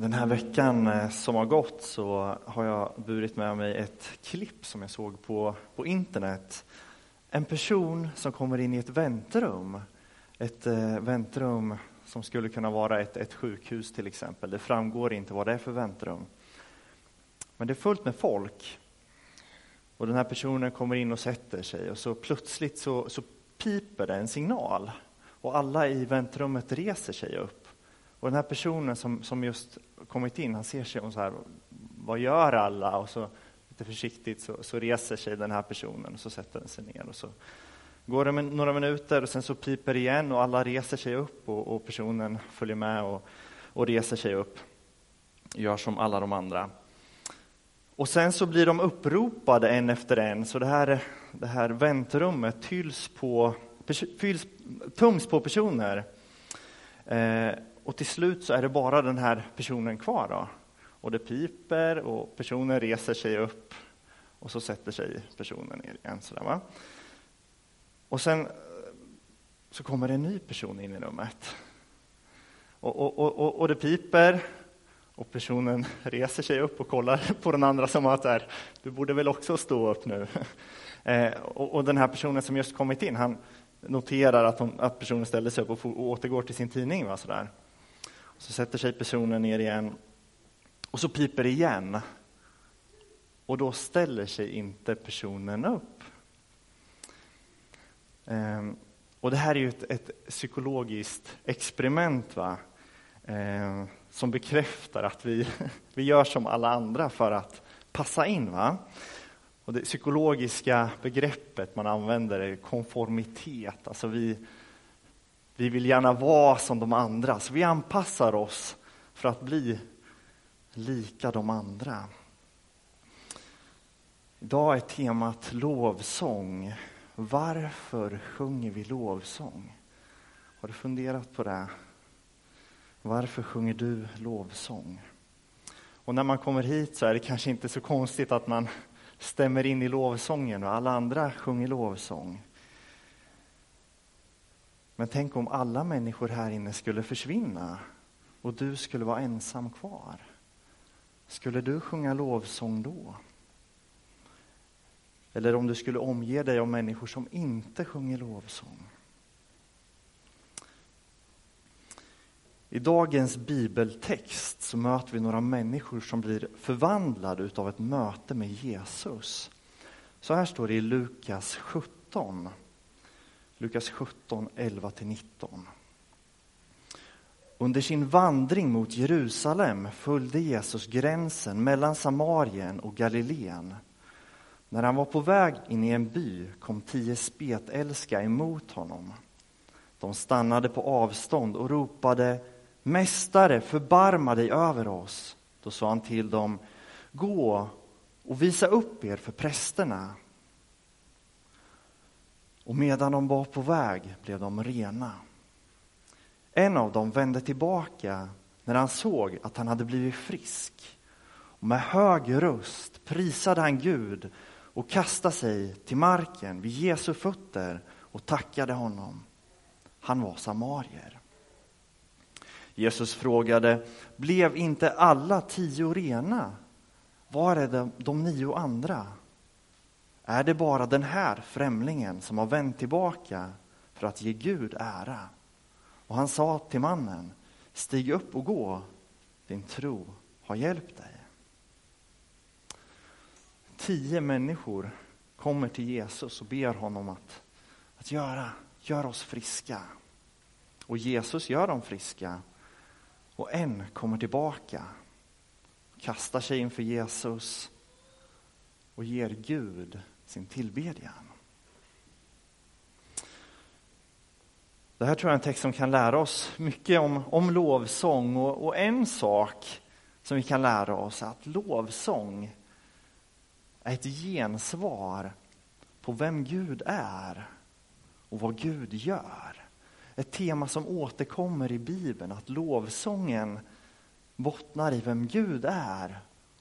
Den här veckan eh, som har gått så har jag burit med mig ett klipp som jag såg på, på internet. En person som kommer in i ett väntrum. Ett eh, väntrum som skulle kunna vara ett, ett sjukhus till exempel. Det framgår inte vad det är för väntrum. Men det är fullt med folk. Och den här personen kommer in och sätter sig och så plötsligt så, så piper det en signal. Och alla i väntrummet reser sig upp. Och den här personen som, som just kommit in, han ser sig om så här, vad gör alla? Och så lite försiktigt så, så reser sig den här personen och så sätter den sig ner. Och så går det några minuter och sen så piper det igen och alla reser sig upp och, och personen följer med och, och reser sig upp. Gör som alla de andra. Och sen så blir de uppropade en efter en, så det här, det här väntrummet tylls på, fylls, tungs på personer. Eh, och till slut så är det bara den här personen kvar. Då. Och det piper och personen reser sig upp och så sätter sig personen ner igen. Sådär, va? Och sen eh, så kommer en ny person in i rummet. Och, och, och, och det piper och personen reser sig upp och kollar på den andra som att där, du borde väl också stå upp nu. Eh, och, och, den här personen som just kommit in, han noterar att, hon, att personen ställer sig upp och, och återgår till sin tidning. Va, sådär. Så sätter sig personen ner igen och så piper det igen. Och då ställer sig inte personen upp. Ehm, och det här är ju ett, ett psykologiskt experiment va? Ehm, som bekräftar att vi, vi gör som alla andra för att passa in. Va? Och det psykologiska begreppet man använder är konformitet. Alltså vi, vi vill gärna vara som de andra, så vi anpassar oss för att bli lika de andra. Idag är temat lovsång. Varför sjunger vi lovsång? Har du funderat på det? Varför sjunger du lovsång? Och när man kommer hit så är det kanske inte så konstigt att man stämmer in i lovsången och alla andra sjunger lovsång. Men tänk om alla människor här inne skulle försvinna och du skulle vara ensam kvar. Skulle du sjunga lovsång då? Eller om du skulle omge dig av människor som inte sjunger lovsång? I dagens bibeltext så möter vi några människor som blir förvandlade av ett möte med Jesus. Så här står det i Lukas 17. Lukas 17, 11-19. Under sin vandring mot Jerusalem följde Jesus gränsen mellan Samarien och Galileen. När han var på väg in i en by kom tio spetälska emot honom. De stannade på avstånd och ropade Mästare, förbarma dig över oss. Då sa han till dem Gå och visa upp er för prästerna. Och medan de var på väg blev de rena. En av dem vände tillbaka när han såg att han hade blivit frisk. Och med hög röst prisade han Gud och kastade sig till marken vid Jesu fötter och tackade honom. Han var samarier. Jesus frågade, blev inte alla tio rena? Var är de, de nio andra? Är det bara den här främlingen som har vänt tillbaka för att ge Gud ära? Och han sa till mannen, stig upp och gå, din tro har hjälpt dig. Tio människor kommer till Jesus och ber honom att, att göra, gör oss friska. Och Jesus gör dem friska. Och en kommer tillbaka, kastar sig inför Jesus och ger Gud sin tillbedjan. Det här tror jag är en text som kan lära oss mycket om, om lovsång och, och en sak som vi kan lära oss är att lovsång är ett gensvar på vem Gud är och vad Gud gör. Ett tema som återkommer i Bibeln, att lovsången bottnar i vem Gud är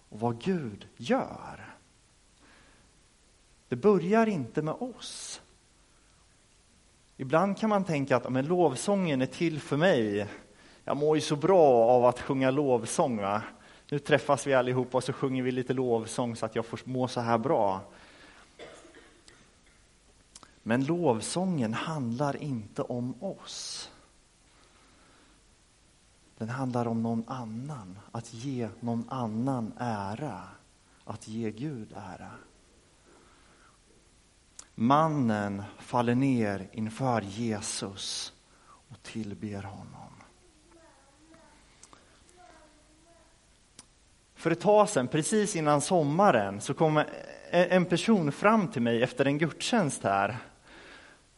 och vad Gud gör. Det börjar inte med oss. Ibland kan man tänka att men lovsången är till för mig. jag mår ju så bra av att sjunga lovsång. Va? Nu träffas vi allihopa och så sjunger vi lite lovsång så att jag får må så här bra. Men lovsången handlar inte om oss. Den handlar om någon annan, att ge någon annan ära, att ge Gud ära. Mannen faller ner inför Jesus och tillber honom. För ett tag sedan, precis innan sommaren, så kom en person fram till mig efter en gudstjänst här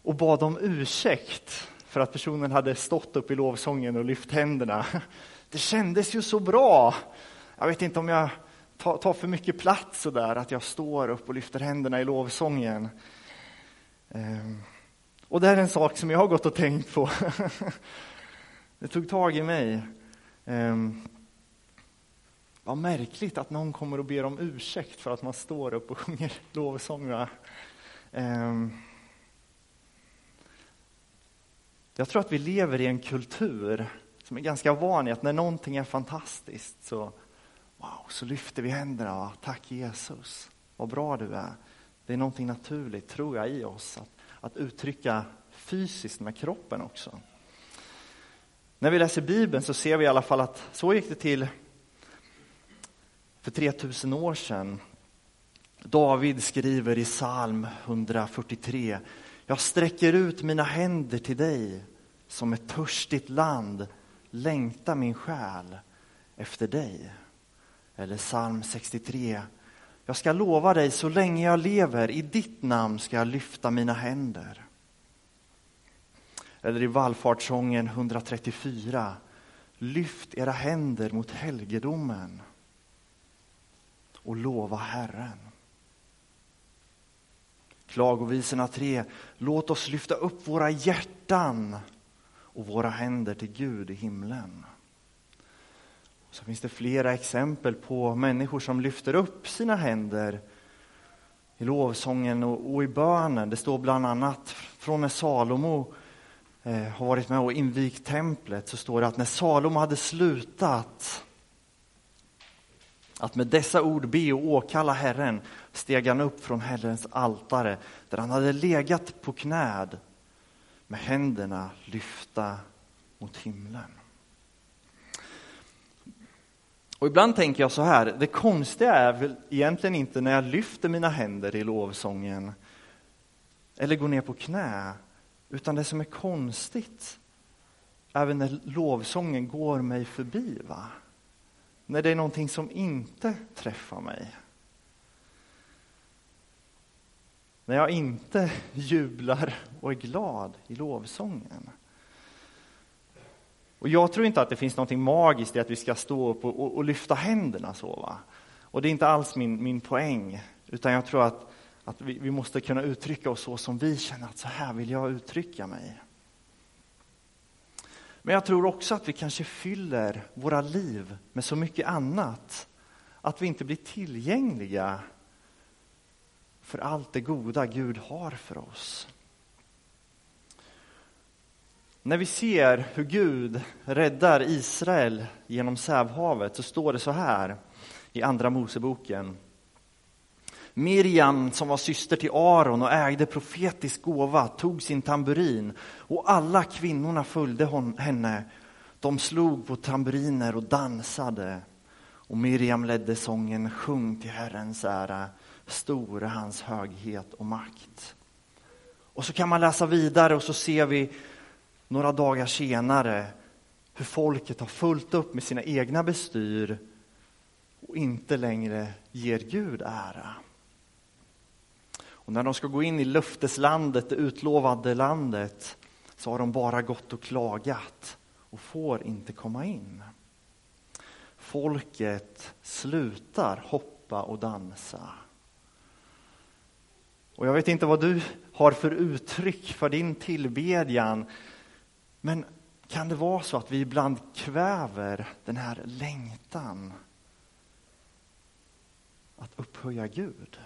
och bad om ursäkt för att personen hade stått upp i lovsången och lyft händerna. Det kändes ju så bra. Jag vet inte om jag tar, för mycket plats så där att jag står upp och lyfter händerna i lovsången. Ehm, och det är en sak som jag har gått och tänkt på. Det tog tag i mig. Ehm, vad märkligt att någon kommer och ber om ursäkt för att man står upp och sjunger lovsång. Ehm, jag tror att vi lever i en kultur som är ganska van i att när någonting är fantastiskt så, wow, så lyfter vi händerna. och Tack Jesus, vad bra du är. Det är någonting naturligt, tror jag, i oss att, att uttrycka fysiskt med kroppen också. När vi läser Bibeln så ser vi i alla fall att så gick det till för 3000 år sedan. David skriver i psalm 143. Jag sträcker ut mina händer till dig som ett törstigt land längtar min själ efter dig. Eller psalm 63. Jag ska lova dig så länge jag lever, i ditt namn ska jag lyfta mina händer. Eller i vallfartssången 134. Lyft era händer mot helgedomen och lova Herren. Klagovisorna 3. Låt oss lyfta upp våra hjärtan och våra händer till Gud i himlen. Så finns det flera exempel på människor som lyfter upp sina händer i lovsången och, i bönen. Det står bland annat från när Salomo eh, har varit med och invigt templet så står det att när Salomo hade slutat att med dessa ord be och åkalla Herren steg han upp från Herrens altare där han hade legat på knäd med händerna lyfta mot himlen. Och ibland tänker jag så här, det konstiga är väl egentligen inte när jag lyfter mina händer i lovsången eller går ner på knä, utan det som är konstigt även när lovsången går mig förbi. Va? När det är någonting som inte träffar mig. När jag inte jublar och är glad i lovsången. Och jag tror inte att det finns något magiskt i att vi ska stå upp och, och, och lyfta händerna så. Va? Och det är inte alls min, min poäng, utan jag tror att, att vi, vi måste kunna uttrycka oss så som vi känner att så här vill jag uttrycka mig. Men jag tror också att vi kanske fyller våra liv med så mycket annat att vi inte blir tillgängliga för allt det goda Gud har för oss. När vi ser hur Gud räddar Israel genom Sävhavet så står det så här i Andra Moseboken. Miriam, som var syster till Aron och ägde profetisk gåva, tog sin tamburin och alla kvinnorna följde henne. De slog på tamburiner och dansade. Och Miriam ledde sången Sjung till Herrens ära, stor är hans höghet och makt. Och så kan man läsa vidare och så ser vi några dagar senare hur folket har fullt upp med sina egna bestyr och inte längre ger Gud ära. Och när de ska gå in i löfteslandet, det utlovade landet, så har de bara gått och klagat och får inte komma in. Folket slutar hoppa och dansa. Och jag vet inte vad du har för uttryck för din tillbedjan, men kan det vara så att vi ibland kväver den här längtan att upphöja Gud?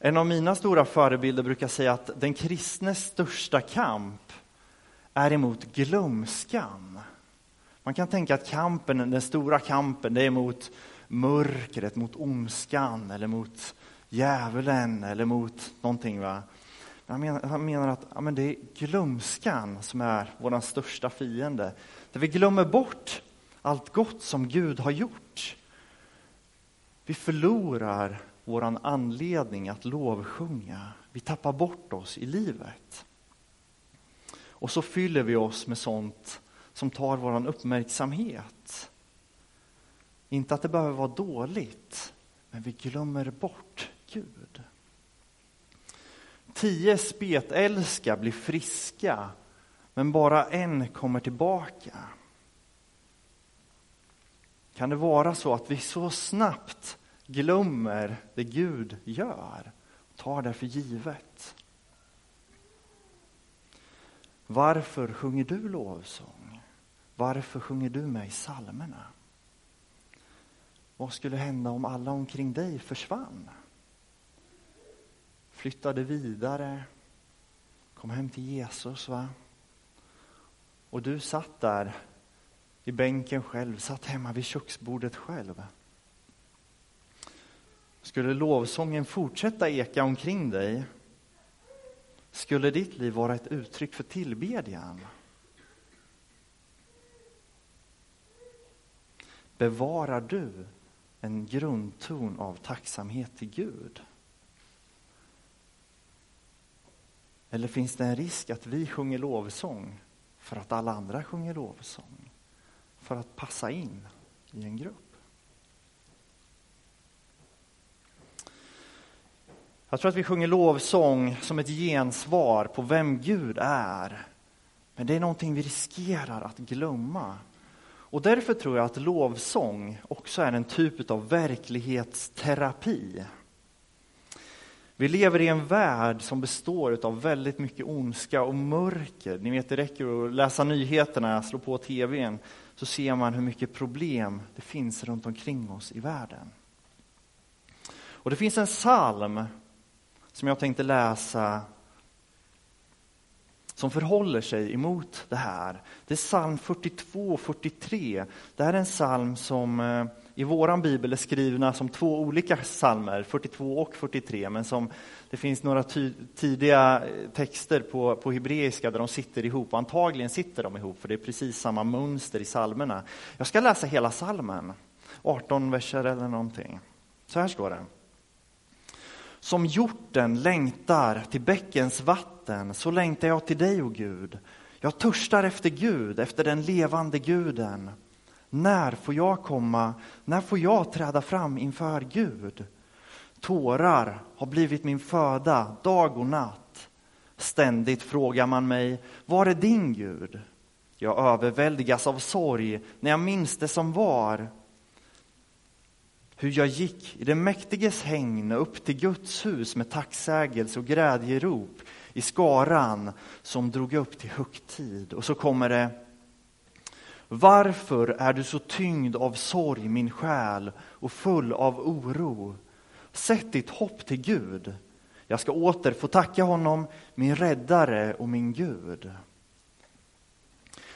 En av mina stora förebilder brukar säga att den kristnes största kamp är emot glömskan. Man kan tänka att kampen, den stora kampen, det är mot mörkret, mot ondskan eller mot djävulen eller mot någonting. Va? Han menar, han menar att ja, men det är glömskan som är vår största fiende. Där vi glömmer bort allt gott som Gud har gjort. Vi förlorar vår anledning att lovsjunga. Vi tappar bort oss i livet. Och så fyller vi oss med sånt som tar vår uppmärksamhet. Inte att det behöver vara dåligt, men vi glömmer bort Gud. Tio spetälska blir friska, men bara en kommer tillbaka. Kan det vara så att vi så snabbt glömmer det Gud gör, och tar det för givet? Varför sjunger du lovsång? Varför sjunger du med i psalmerna? Vad skulle hända om alla omkring dig försvann? Flyttade vidare, kom hem till Jesus. va? Och du satt där i bänken själv, satt hemma vid köksbordet själv. Skulle lovsången fortsätta eka omkring dig skulle ditt liv vara ett uttryck för tillbedjan. Bevarar du en grundton av tacksamhet till Gud? Eller finns det en risk att vi sjunger lovsång för att alla andra sjunger lovsång? För att passa in i en grupp? Jag tror att vi sjunger lovsång som ett gensvar på vem Gud är. Men det är någonting vi riskerar att glömma. Och därför tror jag att lovsång också är en typ av verklighetsterapi. Vi lever i en värld som består av väldigt mycket ondska och mörker. Ni vet, det räcker att läsa nyheterna, slå på tvn, så ser man hur mycket problem det finns runt omkring oss i världen. Och det finns en psalm som jag tänkte läsa som förhåller sig emot det här. Det är psalm 42 och 43. Det här är en psalm som eh, i vår bibel är skrivna som två olika psalmer, 42 och 43, men som det finns några tidiga eh, texter på, på hebreiska där de sitter ihop, och antagligen sitter de ihop, för det är precis samma mönster i psalmerna. Jag ska läsa hela psalmen, 18 verser eller någonting. Så här står det. Som hjorten längtar till bäckens vatten, så längtar jag till dig, o Gud. Jag törstar efter Gud, efter den levande guden. När får jag komma? När får jag träda fram inför Gud? Tårar har blivit min föda dag och natt. Ständigt frågar man mig, var är din Gud? Jag överväldigas av sorg när jag minns det som var hur jag gick i den mäktiges hägn upp till Guds hus med tacksägelse och glädjerop i skaran som drog upp till högtid. Och så kommer det varför är du så tyngd av sorg, min själ, och full av oro? Sätt ditt hopp till Gud. Jag ska åter få tacka honom, min räddare och min Gud.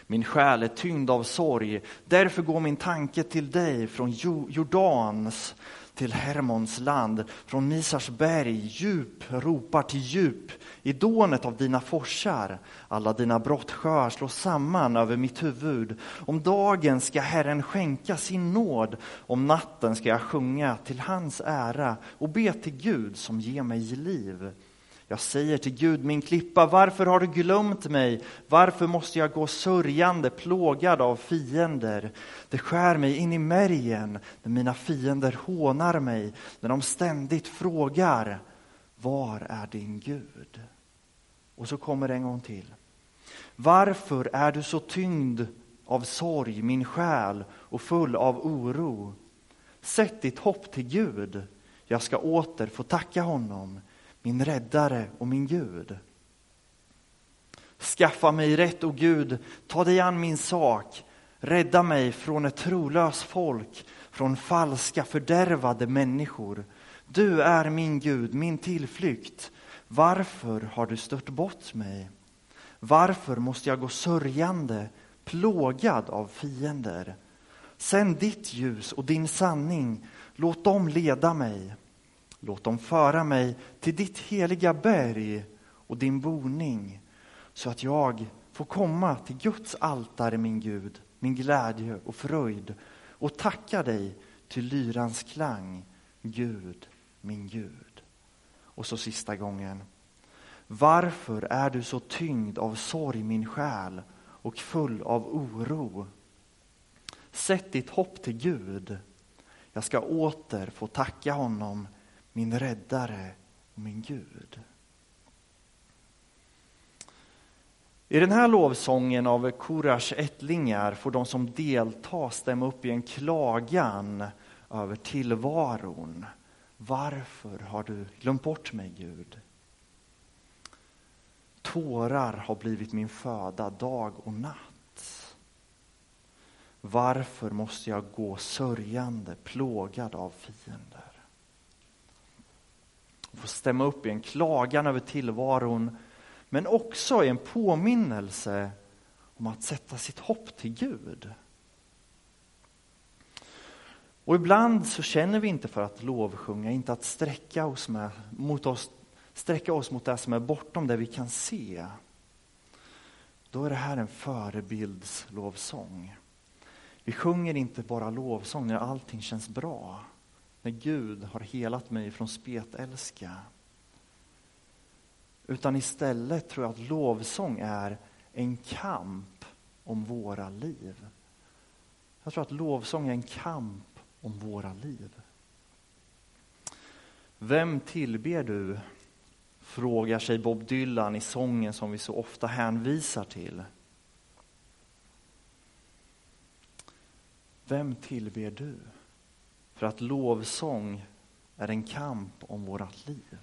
Min själ är tyngd av sorg, därför går min tanke till dig från Jordans till Hermons land, från Misars berg, djup ropar till djup i dånet av dina forsar. Alla dina brottsjöar slås samman över mitt huvud. Om dagen ska Herren skänka sin nåd, om natten ska jag sjunga till hans ära och be till Gud som ger mig liv. Jag säger till Gud, min klippa, varför har du glömt mig? Varför måste jag gå sörjande, plågad av fiender? Det skär mig in i märgen när mina fiender hånar mig, när de ständigt frågar, var är din Gud? Och så kommer det en gång till. Varför är du så tyngd av sorg, min själ, och full av oro? Sätt ditt hopp till Gud, jag ska åter få tacka honom min räddare och min Gud. Skaffa mig rätt, o Gud, ta dig an min sak. Rädda mig från ett trolöst folk, från falska fördärvade människor. Du är min Gud, min tillflykt. Varför har du stört bort mig? Varför måste jag gå sörjande, plågad av fiender? Sänd ditt ljus och din sanning, låt dem leda mig. Låt dem föra mig till ditt heliga berg och din boning, så att jag får komma till Guds altare, min Gud, min glädje och fröjd och tacka dig till lyrans klang, Gud, min Gud. Och så sista gången. Varför är du så tyngd av sorg, min själ, och full av oro? Sätt ditt hopp till Gud. Jag ska åter få tacka honom, min räddare och min Gud. I den här lovsången av Korash ättlingar får de som deltar stämma upp i en klagan över tillvaron. Varför har du glömt bort mig, Gud? Tårar har blivit min föda dag och natt. Varför måste jag gå sörjande, plågad av fiender? Få stämma upp i en klagan över tillvaron men också i en påminnelse om att sätta sitt hopp till Gud. Och ibland så känner vi inte för att lovsjunga, inte att sträcka oss, med, mot oss, sträcka oss mot det som är bortom det vi kan se. Då är det här en förebildslovsång. Vi sjunger inte bara lovsång när allting känns bra. När Gud har helat mig från spetälska. Utan istället tror jag att lovsång är en kamp om våra liv. Jag tror att lovsång är en kamp om våra liv. Vem tillber du? Frågar sig Bob Dylan i sången som vi så ofta hänvisar till. Vem tillber du? För att lovsång är en kamp om vårt liv.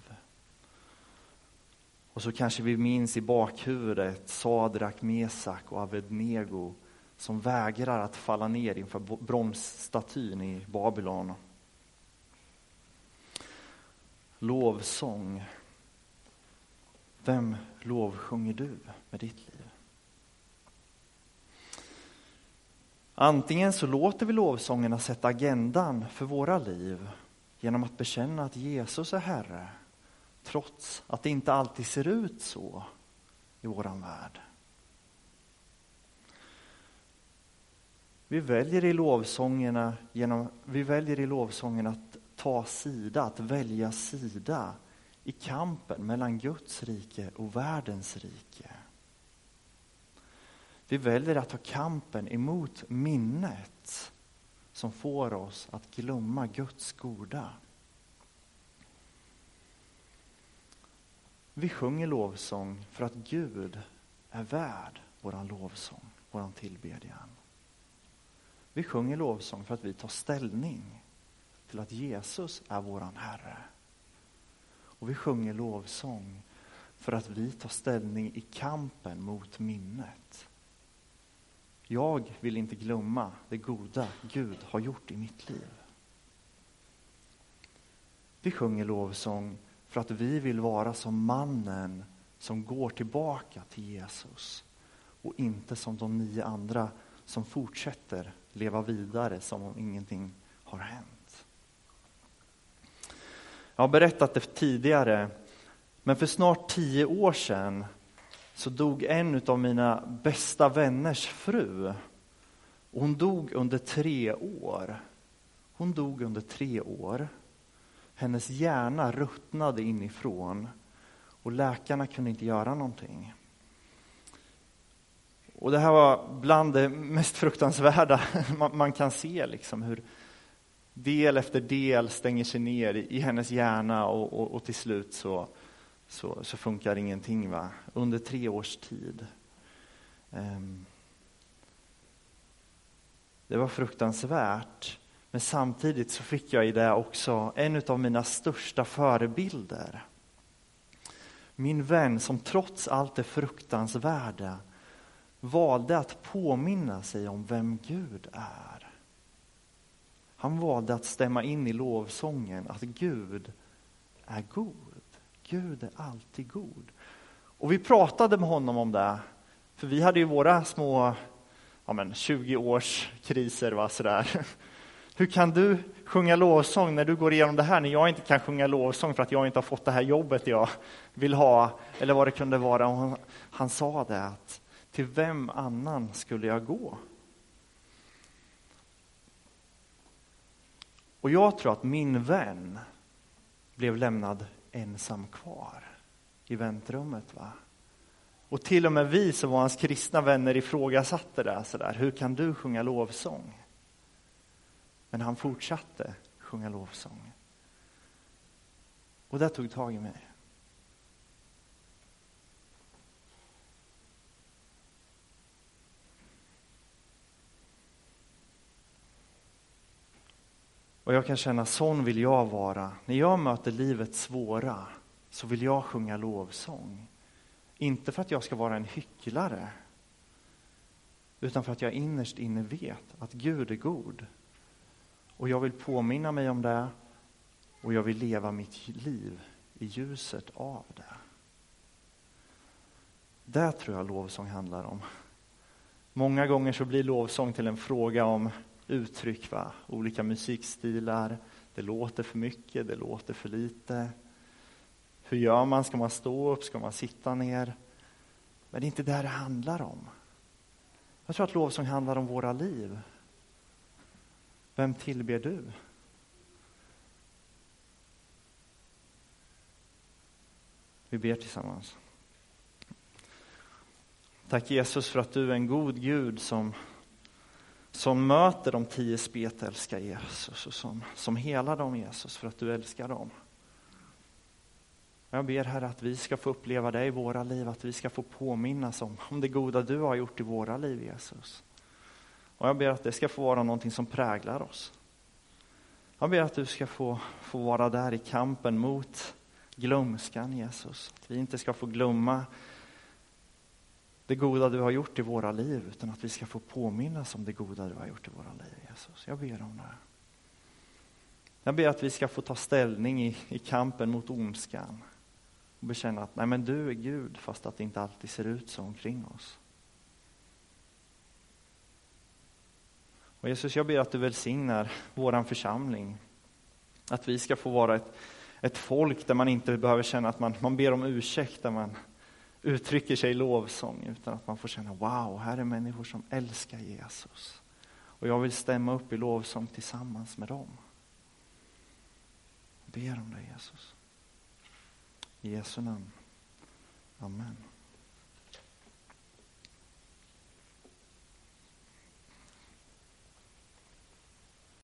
Och så kanske vi minns i bakhuvudet Sadrak, Mesak och Avednego som vägrar att falla ner inför bronsstatyn i Babylon. Lovsång. Vem lovsjunger du med ditt liv? Antingen så låter vi lovsångerna sätta agendan för våra liv genom att bekänna att Jesus är Herre trots att det inte alltid ser ut så i våran värld. Vi väljer i lovsångerna, genom, vi väljer i lovsången att ta sida, att välja sida i kampen mellan Guds rike och världens rike. Vi väljer att ta kampen emot minnet som får oss att glömma Guds goda. Vi sjunger lovsång för att Gud är värd våran lovsång, våran tillbedjan. Vi sjunger lovsång för att vi tar ställning till att Jesus är våran Herre. Och vi sjunger lovsång för att vi tar ställning i kampen mot minnet. Jag vill inte glömma det goda Gud har gjort i mitt liv. Vi sjunger lovsång för att vi vill vara som mannen som går tillbaka till Jesus och inte som de nio andra som fortsätter leva vidare som om ingenting har hänt. Jag har berättat det tidigare, men för snart tio år sedan så dog en av mina bästa vänners fru. hon dog under tre år. Hon dog under tre år. Hennes hjärna ruttnade inifrån och läkarna kunde inte göra någonting. Och det här var bland det mest fruktansvärda man, kan se, liksom hur del efter del stänger sig ner i, hennes hjärna och, och, och till slut så, så, så, funkar ingenting va? under tre års tid. Um, det var fruktansvärt. Men samtidigt så fick jag i det också en av mina största förebilder. Min vän som trots allt det fruktansvärda valde att påminna sig om vem Gud är. Han valde att stämma in i lovsången att Gud är god. Gud är alltid god. Och vi pratade med honom om det, för vi hade ju våra små ja, men 20 års kriser. Va, sådär. Hur kan du sjunga lovsång när du går igenom det här, när jag inte kan sjunga lovsång för att jag inte har fått det här jobbet jag vill ha, eller vad det kunde vara. Och han, han sa det, att till vem annan skulle jag gå? Och jag tror att min vän blev lämnad ensam kvar i väntrummet. Va? Och till och med vi som var hans kristna vänner ifrågasatte det. Sådär. Hur kan du sjunga lovsång? Men han fortsatte sjunga lovsång. Och det tog tag i mig. Och jag kan känna, sån vill jag vara. När jag möter livets svåra så vill jag sjunga lovsång. Inte för att jag ska vara en hycklare, utan för att jag innerst inne vet att Gud är god. Och jag vill påminna mig om det och jag vill leva mitt liv i ljuset av det. Det tror jag lovsång handlar om. Många gånger så blir lovsång till en fråga om uttryck, va? olika musikstilar. Det låter för mycket, det låter för lite. Hur gör man? Ska man stå upp? Ska man sitta ner? Men det är inte det det handlar om. Jag tror att lovsång handlar om våra liv. Vem tillber du? Vi ber tillsammans. Tack Jesus för att du är en god Gud som, som möter de tio spetälska Jesus och som, som helar dem Jesus för att du älskar dem. Jag ber Herre att vi ska få uppleva det i våra liv, att vi ska få påminnas om, om det goda du har gjort i våra liv Jesus. Och jag ber att det ska få vara någonting som präglar oss. Jag ber att du ska få, få vara där i kampen mot glömskan Jesus. Att vi inte ska få glömma det goda du har gjort i våra liv, utan att vi ska få påminnas om det goda du har gjort i våra liv Jesus. Jag ber om det. Jag ber att vi ska få ta ställning i, i kampen mot ondskan och bekänna att nej men du är Gud fast att det inte alltid ser ut så omkring oss. Och Jesus, jag ber att du välsignar våran församling. Att vi ska få vara ett, ett folk där man inte behöver känna att man, man ber om ursäkt, där man uttrycker sig i lovsång, utan att man får känna wow, här är människor som älskar Jesus. Och jag vill stämma upp i lovsång tillsammans med dem. Jag ber om det Jesus. I Jesu namn. Amen.